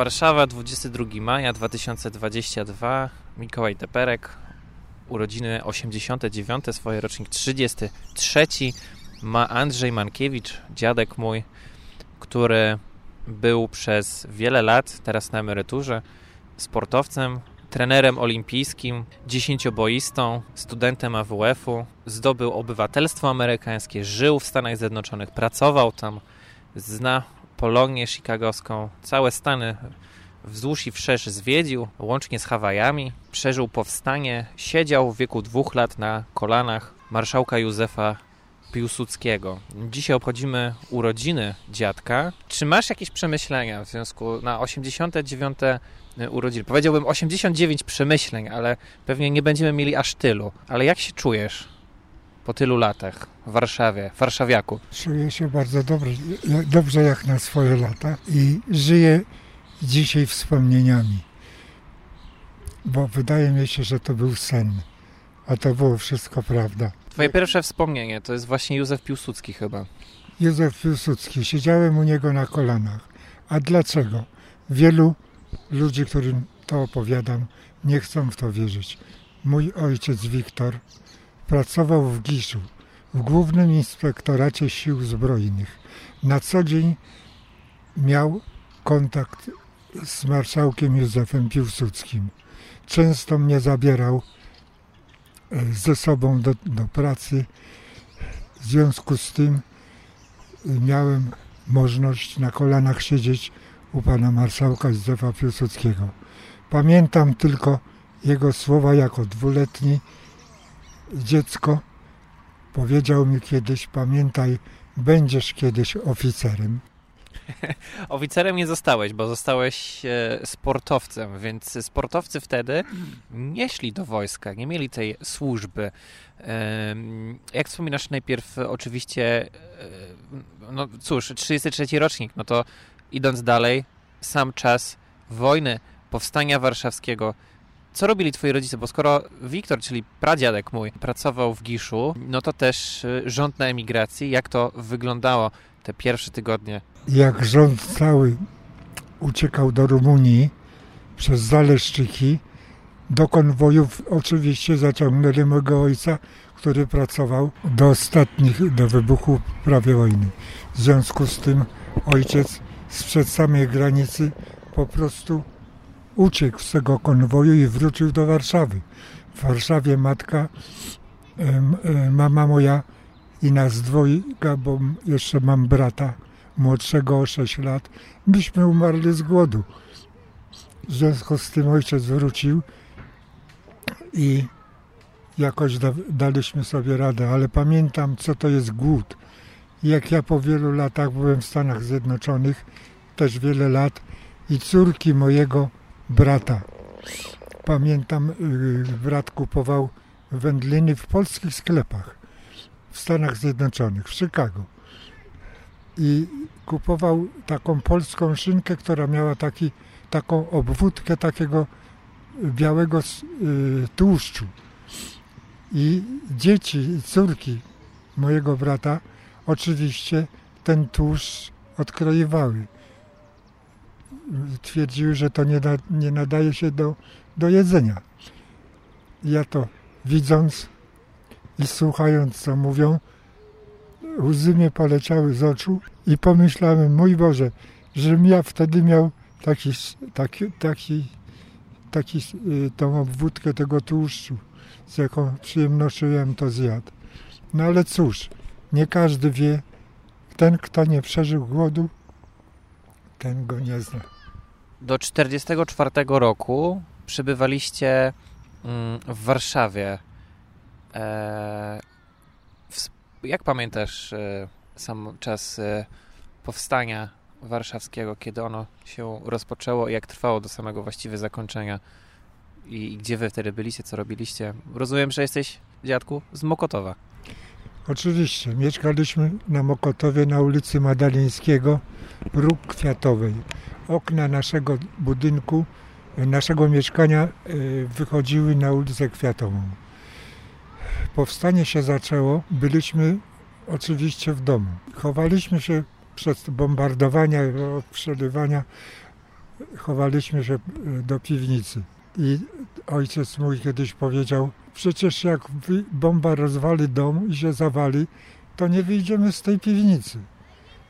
Warszawa, 22 maja 2022. Mikołaj Teperek, urodziny 89, swoje rocznik 33. Ma Andrzej Mankiewicz, dziadek mój, który był przez wiele lat, teraz na emeryturze, sportowcem, trenerem olimpijskim, dziesięcioboistą, studentem AWF-u. Zdobył obywatelstwo amerykańskie, żył w Stanach Zjednoczonych, pracował tam, zna Polonię chicagowską, całe Stany wzdłuż i wszerz zwiedził, łącznie z Hawajami. Przeżył powstanie, siedział w wieku dwóch lat na kolanach marszałka Józefa Piłsudskiego. Dzisiaj obchodzimy urodziny dziadka. Czy masz jakieś przemyślenia w związku na 89 urodziny? Powiedziałbym 89 przemyśleń, ale pewnie nie będziemy mieli aż tylu. Ale jak się czujesz po tylu latach w Warszawie, warszawiaku? Czuję się bardzo dobrze, dobrze jak na swoje lata i żyję dzisiaj wspomnieniami. Bo wydaje mi się, że to był sen, a to było wszystko prawda. Twoje pierwsze wspomnienie to jest właśnie Józef Piłsudski chyba. Józef Piłsudski. Siedziałem u niego na kolanach. A dlaczego? Wielu ludzi, którym to opowiadam, nie chcą w to wierzyć. Mój ojciec Wiktor pracował w Giszu, w Głównym Inspektoracie Sił Zbrojnych. Na co dzień miał kontakt z marszałkiem Józefem Piłsudskim. Często mnie zabierał e, ze sobą do, do pracy. W związku z tym e, miałem możliwość na kolanach siedzieć u pana marszałka Józefa Piłsudskiego. Pamiętam tylko jego słowa jako dwuletni dziecko. Powiedział mi kiedyś, pamiętaj, będziesz kiedyś oficerem. Oficerem nie zostałeś, bo zostałeś e, sportowcem, więc sportowcy wtedy nie szli do wojska, nie mieli tej służby. Jak wspominasz najpierw oczywiście, e, no cóż, 33 rocznik, no to idąc dalej, sam czas wojny, powstania warszawskiego, co robili twoi rodzice? Bo skoro Wiktor, czyli pradziadek mój, pracował w Giszu, no to też e, rząd na emigracji. Jak to wyglądało te pierwsze tygodnie? Jak rząd cały uciekał do Rumunii przez Zaleszczyki, do konwojów oczywiście zaciągnęli mojego ojca, który pracował do ostatnich, do wybuchu prawie wojny. W związku z tym ojciec sprzed samej granicy po prostu uciekł z tego konwoju i wrócił do Warszawy. W Warszawie matka, mama moja i nas dwojga, bo jeszcze mam brata młodszego o 6 lat, myśmy umarli z głodu. W związku z tym ojciec wrócił i jakoś da, daliśmy sobie radę, ale pamiętam, co to jest głód. Jak ja po wielu latach byłem w Stanach Zjednoczonych, też wiele lat, i córki mojego brata. Pamiętam, yy, brat kupował wędliny w polskich sklepach w Stanach Zjednoczonych, w Chicago. I kupował taką polską szynkę, która miała taki, taką obwódkę takiego białego y, tłuszczu. I dzieci, córki mojego brata oczywiście ten tłuszcz odkroiwały. Twierdziły, że to nie, nie nadaje się do, do jedzenia. Ja to widząc, i słuchając, co mówią, łzy mnie poleciały z oczu i pomyślałem, mój Boże, żebym ja wtedy miał taki, taki, taki, taki y, tą obwódkę tego tłuszczu, z jaką przyjemnością ja to zjadł. No ale cóż, nie każdy wie, ten, kto nie przeżył głodu, ten go nie zna. Do 1944 roku przybywaliście mm, w Warszawie. E, jak pamiętasz e, sam czas e, powstania warszawskiego, kiedy ono się rozpoczęło i jak trwało do samego właściwie zakończenia? I, gdzie wy wtedy byliście, co robiliście? Rozumiem, że jesteś, dziadku, z Mokotowa. Oczywiście. Mieszkaliśmy na Mokotowie na ulicy Madalińskiego, róg Kwiatowej. Okna naszego budynku, naszego mieszkania wychodziły na ulicę Kwiatową powstanie się zaczęło, byliśmy oczywiście w domu. Chowaliśmy się przed bombardowania, przelewania chowaliśmy się y, do piwnicy. I ojciec mój kiedyś powiedział, przecież jak bomba rozwali dom i się zawali, to nie wyjdziemy z tej piwnicy.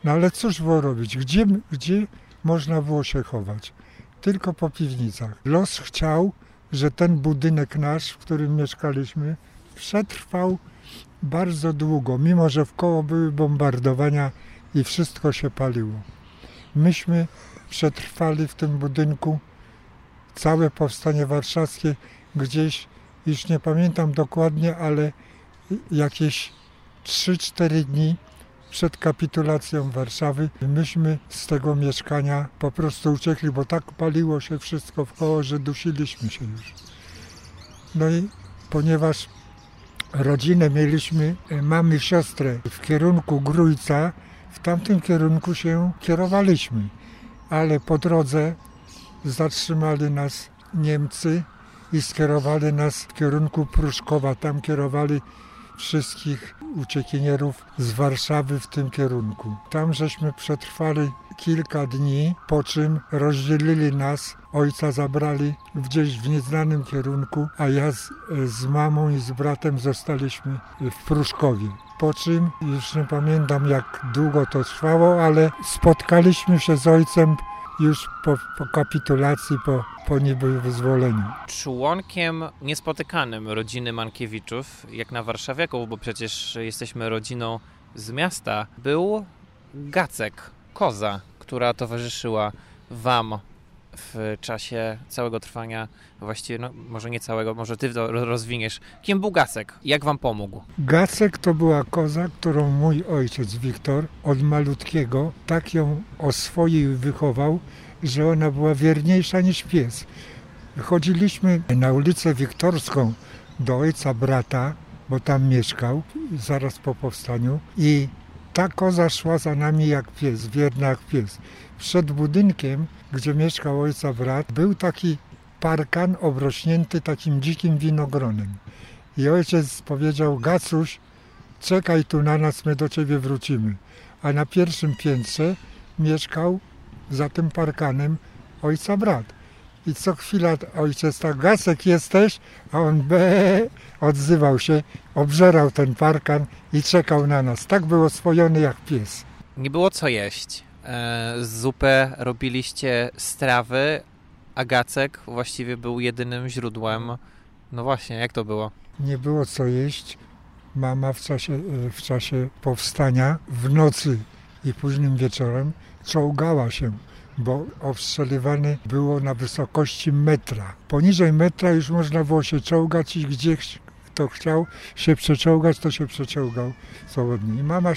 No ale cóż było robić? Gdzie, gdzie można było się chować? Tylko po piwnicach. Los chciał, że ten budynek nasz, w którym mieszkaliśmy, przetrwał bardzo długo, mimo że w koło były bombardowania i wszystko się paliło. Myśmy przetrwali w tym budynku całe powstanie warszawskie gdzieś, już nie pamiętam dokładnie, ale jakieś 3-4 dni przed kapitulacją Warszawy myśmy z tego mieszkania po prostu uciekli, bo tak paliło się wszystko w koło, że dusiliśmy się już. No i ponieważ rodzinę mieliśmy, e, mamy siostrę w kierunku Grójca, w tamtym kierunku się kierowaliśmy, ale po drodze zatrzymali nas Niemcy i skierowali nas w kierunku Pruszkowa. Tam kierowali wszystkich uciekinierów z Warszawy w tym kierunku. Tam żeśmy przetrwali kilka dni, po czym rozdzielili nas. Ojca zabrali gdzieś w nieznanym kierunku, a ja z, z mamą i z bratem zostaliśmy w Pruszkowie. Po czym, już nie pamiętam jak długo to trwało, ale spotkaliśmy się z ojcem już po, po kapitulacji, po, po niby wyzwoleniu. Członkiem niespotykanym rodziny Mankiewiczów, jak na warszawiaków, bo przecież jesteśmy rodziną z miasta, był Gacek, koza, która towarzyszyła wam w czasie całego trwania, właściwie, no, może nie całego, może ty rozwiniesz. Kim był Gacek? Jak wam pomógł? Gacek to była koza, którą mój ojciec Wiktor od malutkiego tak ją oswoił i wychował, że ona była wierniejsza niż pies. Chodziliśmy na ulicę Wiktorską do ojca brata, bo tam mieszkał, zaraz po powstaniu i ta koza szła za nami jak pies, wierna jak pies. Przed budynkiem, gdzie mieszkał ojca brat, był taki parkan obrośnięty takim dzikim winogronem. I ojciec powiedział, Gacuś, czekaj tu na nas, my do ciebie wrócimy. A na pierwszym piętrze mieszkał za tym parkanem ojca brat. I co chwila ojciec tak, Gacek jesteś? A on be odzywał się, obżerał ten parkan i czekał na nas. Tak był oswojony jak pies. Nie było co jeść. E, zupę robiliście strawy, a Gacek właściwie był jedynym źródłem. No właśnie, jak to było? Nie było co jeść. Mama w czasie, e, w czasie powstania, w nocy i późnym wieczorem czołgała się bo obstrzeliwany było na wysokości metra. Poniżej metra już można było się czołgać i kto chciał się przeczołgać, to się przeczołgał swobodnie. I mama,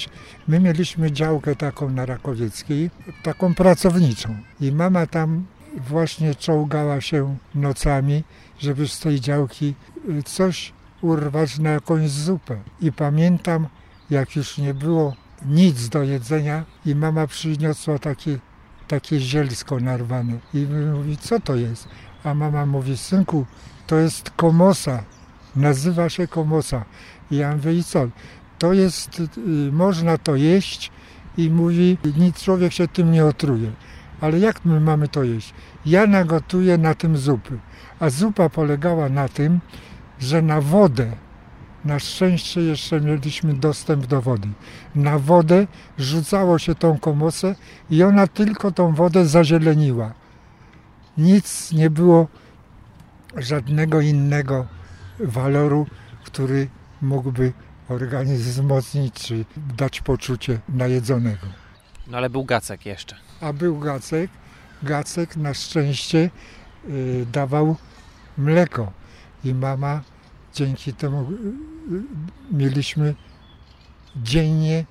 my mieliśmy działkę taką na Rakowieckiej, taką pracowniczą. I mama tam właśnie czołgała się nocami, żeby z tej działki y, coś urwać na jakąś zupę. I pamiętam, jak już nie było nic do jedzenia i mama przyniosła takie takie zielsko narwane. I mówi, co to jest? A mama mówi, synku, to jest komosa, nazywa się komosa. I ja mówię, i co? To jest, y, można to jeść i mówi, nic człowiek się tym nie otruje. Ale jak my mamy to jeść? Ja nagotuję na tym zupy. A zupa polegała na tym, że na wodę na szczęście jeszcze mieliśmy dostęp do wody. Na wodę rzucało się tą komosę i ona tylko tą wodę zazieleniła. Nic nie było żadnego innego waloru, który mógłby organizm wzmocnić czy dać poczucie najedzonego. No ale był Gacek jeszcze. A był Gacek. Gacek na szczęście y, dawał mleko i mama dzięki temu y, y, mieliśmy dziennie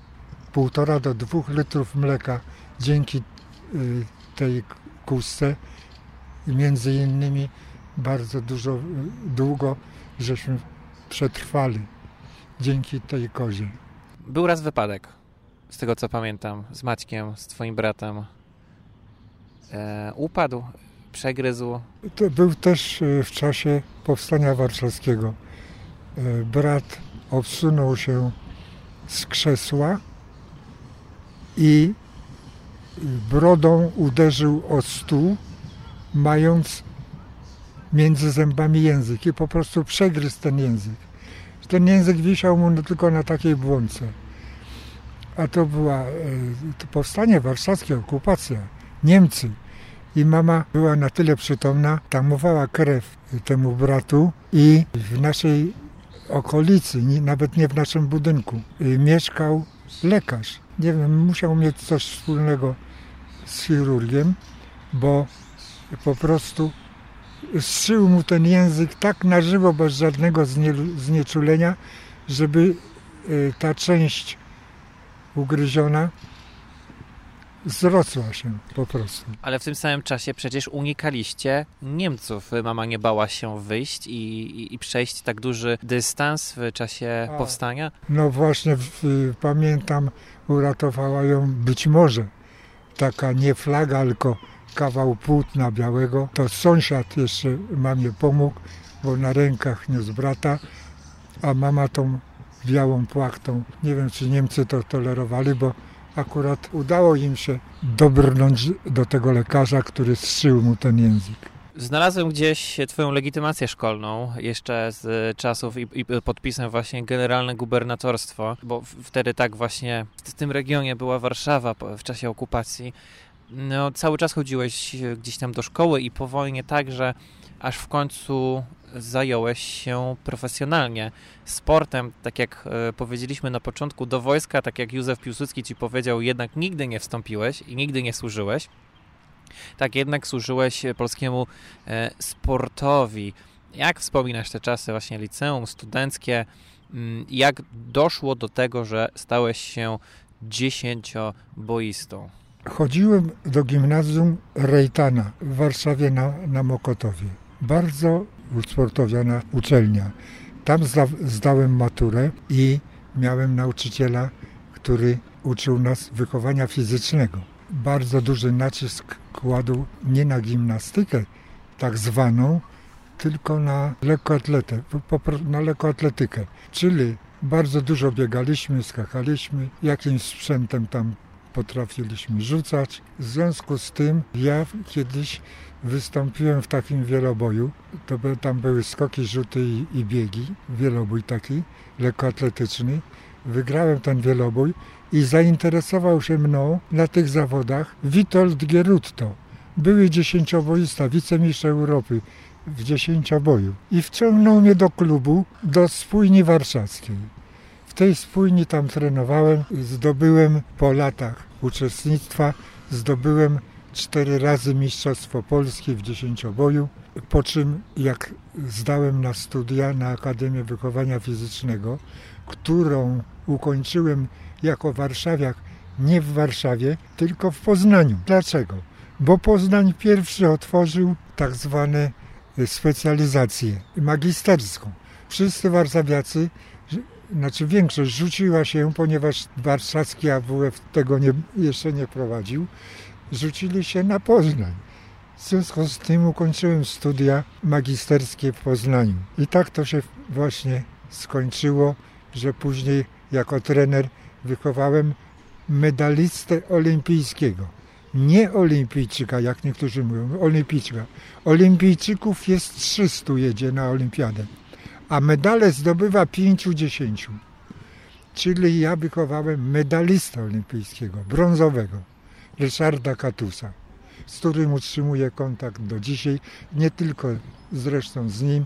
półtora do dwóch litrów mleka dzięki y, tej kustce i między innymi bardzo dużo, długo żeśmy przetrwali dzięki tej kozie. Był raz wypadek, z tego co pamiętam, z Maćkiem, z twoim bratem. E, upadł, przegryzł. To był też w czasie powstania warszawskiego. E, brat odsunął się z krzesła i brodą uderzył o stół mając między zębami język i po prostu przegryzł ten język. Ten język wisiał mu tylko na takiej błące. A to była e, to powstanie warszawskie, okupacja, Niemcy. I mama była na tyle przytomna, tamowała krew temu bratu i w naszej okolicy, nawet nie w naszym budynku, y, mieszkał lekarz. Nie wiem, musiał mieć coś wspólnego z chirurgiem, bo po prostu zszył mu ten język tak na żywo, bez żadnego znieczulenia, żeby y, ta część ugryziona zrosła się po prostu. Ale w tym samym czasie przecież unikaliście Niemców. Mama nie bała się wyjść i, i, i przejść tak duży dystans w czasie A, powstania? No właśnie, w, pamiętam, uratowała ją być może taka nie flaga, tylko kawał płótna białego. To sąsiad jeszcze mamie pomógł, bo na rękach niósł brata, a mama tą białą płachtą. Nie wiem, czy Niemcy to tolerowali, bo akurat udało im się dobrnąć do tego lekarza, który strzył mu ten język. Znalazłem gdzieś Twoją legitymację szkolną jeszcze z czasów i, i podpisem właśnie generalne gubernatorstwo, bo wtedy tak właśnie w tym regionie była Warszawa w czasie okupacji. No, cały czas chodziłeś gdzieś tam do szkoły i po wojnie także, aż w końcu zająłeś się profesjonalnie sportem, tak jak e, powiedzieliśmy na początku, do wojska, tak jak Józef Piłsudski ci powiedział, jednak nigdy nie wstąpiłeś i nigdy nie służyłeś. Tak jednak służyłeś polskiemu e, sportowi. Jak wspominasz te czasy właśnie liceum, studenckie? Mm, jak doszło do tego, że stałeś się dziesięcioboistą? Chodziłem do gimnazjum Rejtana w Warszawie na, na Mokotowie. Bardzo usportowiona uczelnia. Tam zda, zdałem maturę i miałem nauczyciela, który uczył nas wychowania fizycznego. Bardzo duży nacisk kładł nie na gimnastykę tak zwaną, tylko na lekkoatletę, na lekkoatletykę. Czyli bardzo dużo biegaliśmy, skakaliśmy, jakimś sprzętem tam potrafiliśmy rzucać. W związku z tym ja kiedyś wystąpiłem w takim wieloboju. To by, tam były skoki, rzuty i, i biegi. Wielobój taki, lekkoatletyczny. Wygrałem ten wielobój i zainteresował się mną na tych zawodach Witold Gierutto. Były dziesięcioboista, wicemistrz Europy w dziesięcioboju. I wciągnął mnie do klubu, do spójni warszawskiej. W tej spójni tam trenowałem, zdobyłem po latach uczestnictwa, zdobyłem cztery razy Mistrzostwo Polski w dziesięcioboju, po czym jak zdałem na studia na Akademię Wychowania Fizycznego, którą ukończyłem jako warszawiak nie w Warszawie, tylko w Poznaniu. Dlaczego? Bo Poznań pierwszy otworzył tak zwane specjalizację magisterską. Wszyscy warszawiacy znaczy większość rzuciła się, ponieważ warszawski AWF tego nie, jeszcze nie prowadził, rzucili się na Poznań. W związku z tym ukończyłem studia magisterskie w Poznaniu. I tak to się właśnie skończyło, że później jako trener wychowałem medalistę olimpijskiego. Nie olimpijczyka, jak niektórzy mówią, olimpijczyka. Olimpijczyków jest 300 jedzie na olimpiadę a medale zdobywa 5-10. Czyli ja wychowałem medalistę olimpijskiego, brązowego, Ryszarda Katusa, z którym utrzymuję kontakt do dzisiaj, nie tylko zresztą z nim,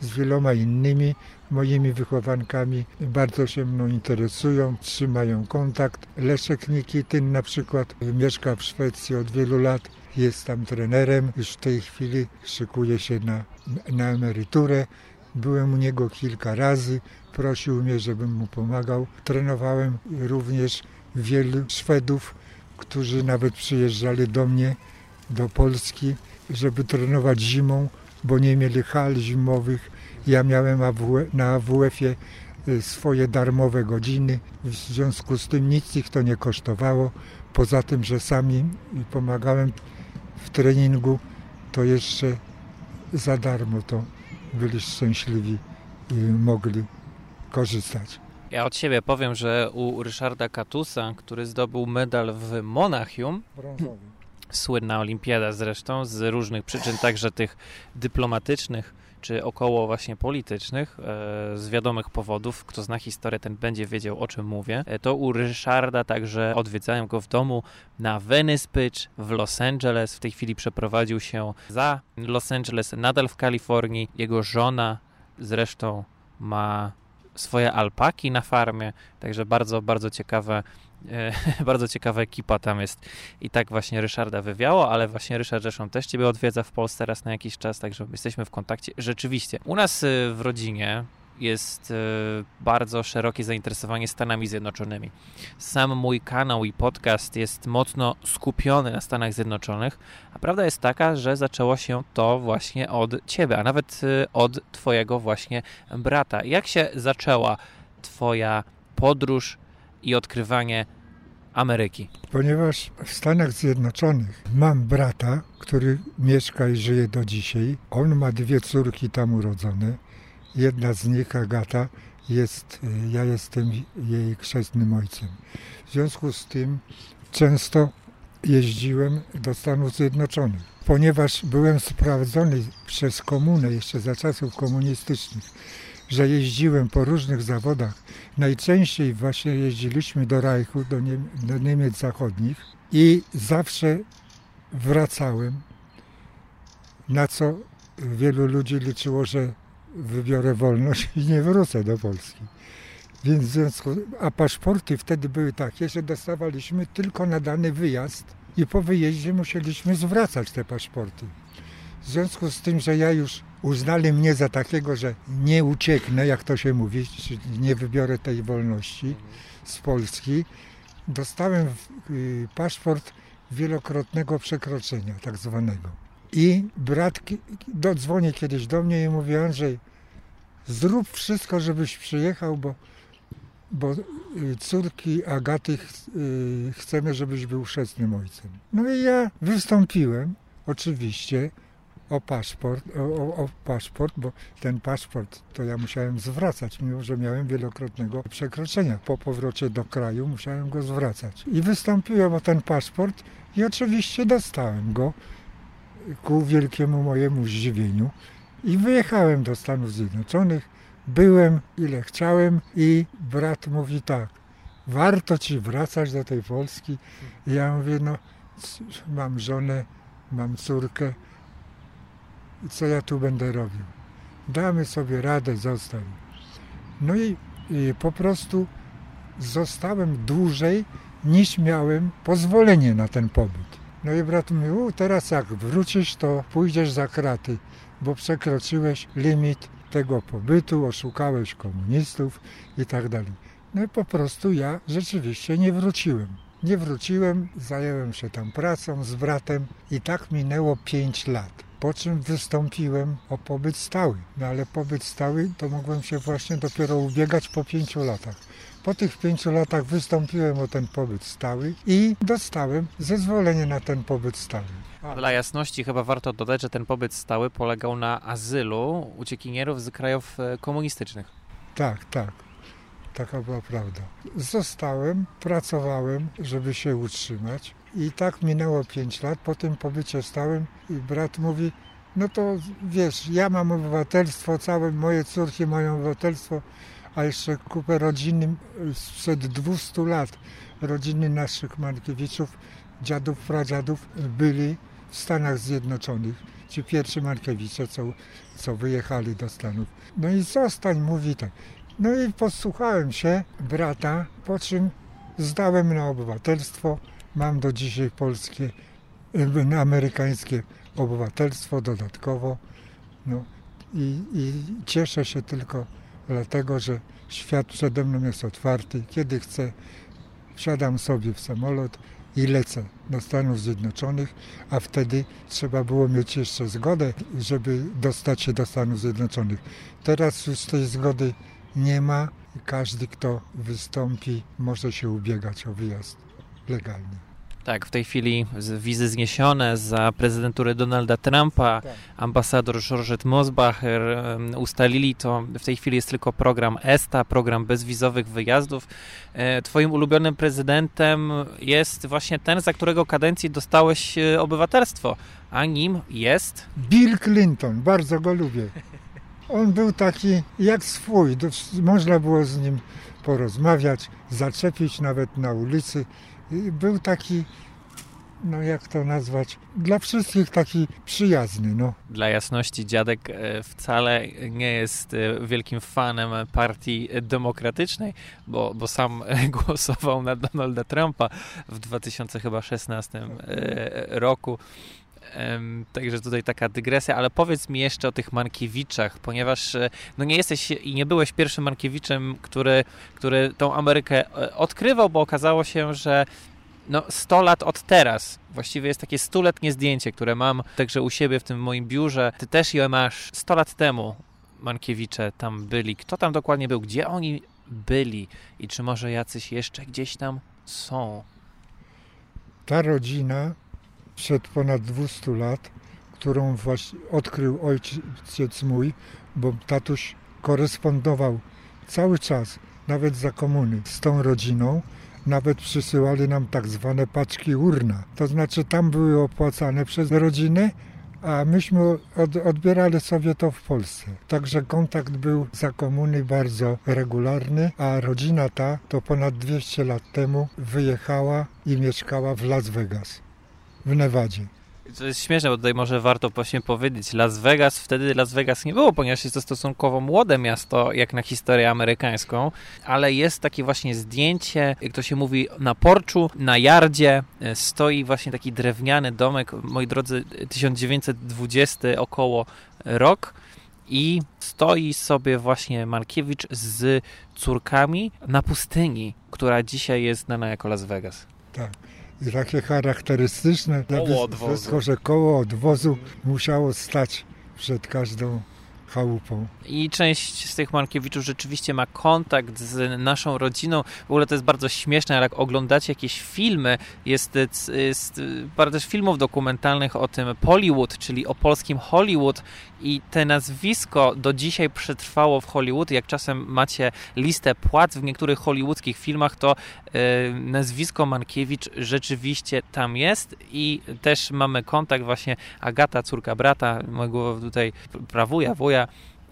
z wieloma innymi moimi wychowankami. Bardzo się mną interesują, trzymają kontakt. Leszek Nikityn na przykład mieszka w Szwecji od wielu lat, jest tam trenerem, już w tej chwili szykuje się na, na emeryturę. Byłem u niego kilka razy, prosił mnie, żebym mu pomagał. Trenowałem również wielu Szwedów, którzy nawet przyjeżdżali do mnie, do Polski, żeby trenować zimą, bo nie mieli hal zimowych. Ja miałem na AWF-ie y, swoje darmowe godziny, w związku z tym nic ich to nie kosztowało. Poza tym, że sami pomagałem w treningu, to jeszcze za darmo to byli szczęśliwi i mogli korzystać. Ja od siebie powiem, że u Ryszarda Katusa, który zdobył medal w Monachium, brązowy, Słynna olimpiada zresztą, z różnych przyczyn, także tych dyplomatycznych, czy około właśnie politycznych, e, z wiadomych powodów. Kto zna historię, ten będzie wiedział, o czym mówię. E, to u Ryszarda także odwiedzałem go w domu na Venice Beach w Los Angeles. W tej chwili przeprowadził się za Los Angeles, nadal w Kalifornii. Jego żona zresztą ma swoje alpaki na farmie, także bardzo, bardzo ciekawe bardzo ciekawa ekipa tam jest. I tak właśnie Ryszarda wywiało, ale właśnie Ryszard zresztą też Ciebie odwiedza w Polsce raz na jakiś czas, także jesteśmy w kontakcie. Rzeczywiście, u nas e, w rodzinie jest e, bardzo szerokie zainteresowanie Stanami Zjednoczonymi. Sam mój kanał i podcast jest mocno skupiony na Stanach Zjednoczonych, a prawda jest taka, że zaczęło się to właśnie od Ciebie, a nawet od Twojego właśnie brata. Jak się zaczęła Twoja podróż i odkrywanie Ameryki? Ponieważ w Stanach Zjednoczonych mam brata, który mieszka i żyje do dzisiaj. On ma dwie córki tam urodzone. Jedna z nich, Agata, jest, y, ja jestem jej chrzestnym ojcem. W związku z tym często jeździłem do Stanów Zjednoczonych. Ponieważ byłem sprawdzony przez komunę jeszcze za czasów komunistycznych, że jeździłem po różnych zawodach. Najczęściej właśnie jeździliśmy do Reichu, do, Niem do Niemiec Zachodnich i zawsze wracałem, na co wielu ludzi liczyło, że wybiorę wolność i nie wrócę do Polski. Więc w związku, a paszporty wtedy były takie, że dostawaliśmy tylko na dany wyjazd i po wyjeździe musieliśmy zwracać te paszporty. W związku z tym, że ja już uznali mnie za takiego, że nie ucieknę, jak to się mówi, nie wybiorę tej wolności z Polski, dostałem y, paszport wielokrotnego przekroczenia, tak zwanego. I brat dodzwoni kiedyś do mnie i mówi, Andrzej, zrób wszystko, żebyś przyjechał, bo, bo y, córki Agaty y, chcemy, żebyś był chrzestnym ojcem. No i ja wystąpiłem, oczywiście, o paszport, o, o, paszport, bo ten paszport to ja musiałem zwracać, mimo że miałem wielokrotnego przekroczenia. Po powrocie do kraju musiałem go zwracać. I wystąpiłem o ten paszport i oczywiście dostałem go ku wielkiemu mojemu zdziwieniu. I wyjechałem do Stanów Zjednoczonych, byłem ile chciałem i brat mówi tak, warto ci wracać do tej Polski. I ja mówię, no mam żonę, mam córkę, co ja tu będę robił. Damy sobie radę, zostań. No i, i po prostu zostałem dłużej niż miałem pozwolenie na ten pobyt. No i brat mówił, teraz jak wrócisz, to pójdziesz za kraty, bo przekroczyłeś limit tego pobytu, oszukałeś komunistów i tak dalej. No i po prostu ja rzeczywiście nie wróciłem. Nie wróciłem, zająłem się tam pracą z bratem i tak minęło pięć lat po czym wystąpiłem o pobyt stały. No ale pobyt stały to mogłem się właśnie dopiero ubiegać po pięciu latach. Po tych pięciu latach wystąpiłem o ten pobyt stały i dostałem zezwolenie na ten pobyt stały. Dla jasności chyba warto dodać, że ten pobyt stały polegał na azylu uciekinierów z krajów e, komunistycznych. Tak, tak. Taka była prawda. Zostałem, pracowałem, żeby się utrzymać. I tak minęło 5 lat. Po tym pobycie stałym i brat mówi, no to wiesz, ja mam obywatelstwo, całe moje córki mają obywatelstwo, a jeszcze kupę rodziny sprzed 200 lat, rodziny naszych Markiewiczów, dziadów, pradziadów byli w Stanach Zjednoczonych. Ci pierwsi Markiewicze, co, co wyjechali do Stanów. No i zostań, mówi tak. No i posłuchałem się brata, po czym zdałem na obywatelstwo. Mam do dzisiaj polskie, amerykańskie obywatelstwo dodatkowo. No i, i cieszę się tylko dlatego, że świat przede mną jest otwarty. Kiedy chcę, wsiadam sobie w samolot i lecę do Stanów Zjednoczonych, a wtedy trzeba było mieć jeszcze zgodę, żeby dostać się do Stanów Zjednoczonych. Teraz już tej zgody nie ma. Każdy, kto wystąpi, może się ubiegać o wyjazd legalny. Tak, w tej chwili wizy zniesione za prezydentury Donalda Trumpa, tak. ambasador Georgette Mosbacher ustalili to. W tej chwili jest tylko program ESTA, program bezwizowych wyjazdów. E, twoim ulubionym prezydentem jest właśnie ten, za którego kadencji dostałeś e, obywatelstwo, a nim jest... Bill Clinton, bardzo go lubię. On był taki jak swój, można było z nim porozmawiać, zaczepić nawet na ulicy był taki no jak to nazwać, dla wszystkich taki przyjazny. No. Dla jasności, dziadek e, wcale nie jest e, wielkim fanem partii demokratycznej, bo, bo sam głosował na Donalda Trumpa w 2016 e, roku. Także tutaj taka dygresja, ale powiedz mi jeszcze o tych Mankiewiczach, ponieważ no nie jesteś i nie byłeś pierwszym Mankiewiczem, który, który tą Amerykę odkrywał, bo okazało się, że no 100 lat od teraz. Właściwie jest takie stuletnie zdjęcie, które mam także u siebie w tym moim biurze. Ty też je masz 100 lat temu. Mankiewicze tam byli. Kto tam dokładnie był? Gdzie oni byli? I czy może jacyś jeszcze gdzieś tam są? Ta rodzina przed ponad 200 lat, którą właśnie odkrył ojciec mój, bo tatuś korespondował cały czas, nawet za komuny, z tą rodziną, nawet przysyłali nam tak zwane paczki urna. To znaczy tam były opłacane przez rodzinę, a myśmy od, odbierali sobie to w Polsce. Także kontakt był za komuny bardzo regularny, a rodzina ta to ponad 200 lat temu wyjechała i mieszkała w Las Vegas, w Nevadzie. To jest śmieszne, bo tutaj może warto właśnie powiedzieć, Las Vegas, wtedy Las Vegas nie było, ponieważ jest to stosunkowo młode miasto, jak na historię amerykańską, ale jest takie właśnie zdjęcie, jak to się mówi, na porczu, na jardzie e, stoi właśnie taki drewniany domek, moi drodzy, 1920 około rok, i stoi sobie właśnie Mankiewicz z córkami na pustyni, która dzisiaj jest znana jako Las Vegas. Tak takie charakterystyczne, koło odwozu. że koło odwozu musiało stać przed każdą chałupą. I część z tych Markiewiczów rzeczywiście ma kontakt z naszą rodziną. W ogóle to jest bardzo śmieszne, ale jak oglądacie jakieś filmy, jest, jest parę też filmów dokumentalnych o tym Pollywood, czyli o polskim Hollywood i te nazwisko do dzisiaj przetrwało w Hollywood. Jak czasem macie listę płac w niektórych hollywoodzkich filmach, to yy, nazwisko Mankiewicz rzeczywiście tam jest i też mamy kontakt właśnie Agata, córka brata, mojego tutaj prawuja, wuja,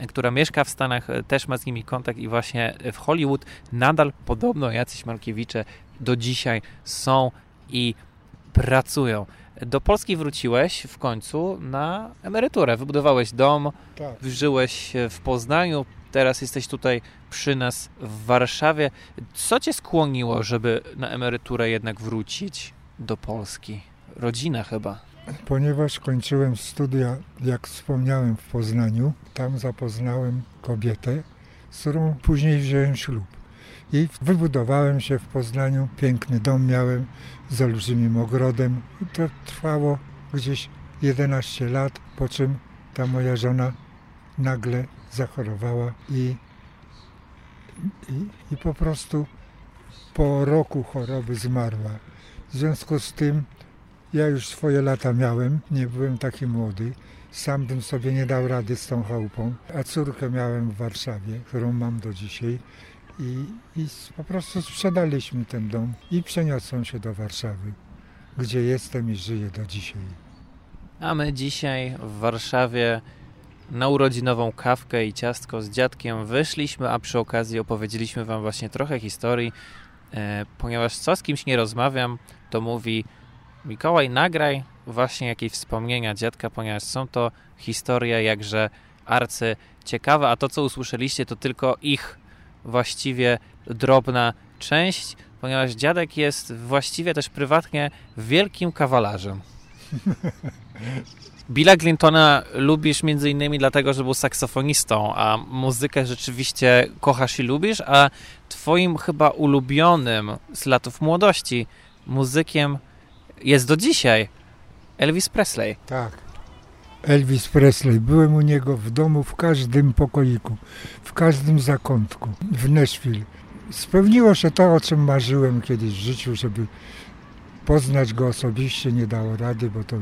która mieszka w Stanach, też ma z nimi kontakt i właśnie w Hollywood nadal podobno jacyś Malkiewicze do dzisiaj są i pracują. Do Polski wróciłeś w końcu na emeryturę. Wybudowałeś dom, tak. żyłeś w Poznaniu, teraz jesteś tutaj przy nas w Warszawie. Co cię skłoniło, żeby na emeryturę jednak wrócić do Polski? Rodzina chyba. Ponieważ kończyłem studia, jak wspomniałem, w Poznaniu, tam zapoznałem kobietę, z którą później wziąłem ślub. I wybudowałem się w Poznaniu, piękny dom miałem z olbrzymim ogrodem. To trwało gdzieś 11 lat, po czym ta moja żona nagle zachorowała i, i, i po prostu po roku choroby zmarła. W związku z tym ja już swoje lata miałem, nie byłem taki młody. Sam bym sobie nie dał rady z tą chałupą, a córkę miałem w Warszawie, którą mam do dzisiaj. I, I po prostu sprzedaliśmy ten dom i przeniosłem się do Warszawy, gdzie jestem i żyję do dzisiaj. A my dzisiaj w Warszawie na urodzinową kawkę i ciastko z dziadkiem wyszliśmy, a przy okazji opowiedzieliśmy Wam właśnie trochę historii, e, ponieważ co z kimś nie rozmawiam, to mówi Mikołaj, nagraj właśnie jakieś wspomnienia dziadka, ponieważ są to historie jakże arcy ciekawe, a to, co usłyszeliście, to tylko ich właściwie drobna część, ponieważ dziadek jest właściwie też prywatnie wielkim kawalarzem. Billa Clintona lubisz między innymi dlatego, że był saksofonistą, a muzykę rzeczywiście kochasz i lubisz, a twoim chyba ulubionym z latów młodości muzykiem jest do dzisiaj. Elvis Presley. Tak. Elvis Presley. Byłem u niego w domu, w każdym pokoiku, w każdym zakątku, w Nashville. Spełniło się to, o czym marzyłem kiedyś w życiu, żeby Poznać go osobiście nie dało rady, bo to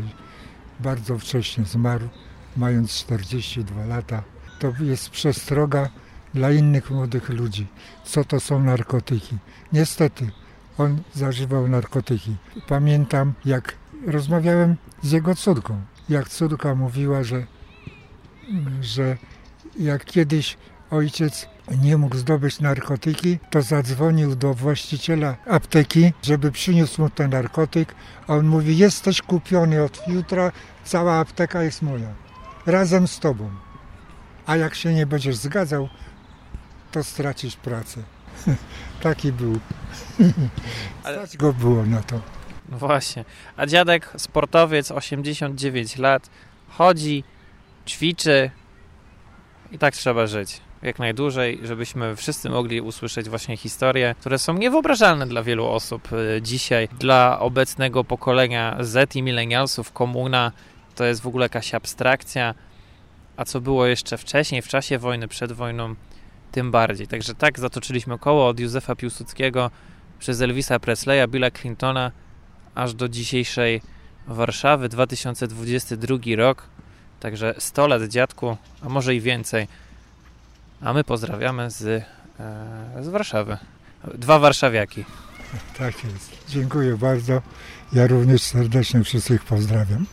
bardzo wcześnie zmarł, mając 42 lata. To jest przestroga dla innych młodych ludzi, co to są narkotyki. Niestety, on zażywał narkotyki. Pamiętam, jak rozmawiałem z jego córką, jak córka mówiła, że, że jak kiedyś ojciec nie mógł zdobyć narkotyki, to zadzwonił do właściciela apteki, żeby przyniósł mu ten narkotyk, a on mówi, jesteś kupiony od jutra, cała apteka jest moja, razem z tobą. A jak się nie będziesz zgadzał, to stracisz pracę. Taki był. Stać go było na to. No właśnie. A dziadek, sportowiec, 89 lat, chodzi, ćwiczy i tak trzeba żyć. Jak najdłużej, żebyśmy wszyscy mogli usłyszeć właśnie historie, które są niewyobrażalne dla wielu osób y, dzisiaj. Dla obecnego pokolenia Z i milenialsów komuna to jest w ogóle jakaś abstrakcja, a co było jeszcze wcześniej, w czasie wojny, przed wojną, tym bardziej. Także tak zatoczyliśmy koło od Józefa Piłsudskiego przez Elvisa Presleya, Billa Clintona, aż do dzisiejszej Warszawy, 2022 rok. Także 100 lat dziadku, a może i więcej. A my pozdrawiamy z, e, z Warszawy. Dwa warszawiaki. Tak jest. Dziękuję bardzo. Ja również serdecznie wszystkich pozdrawiam.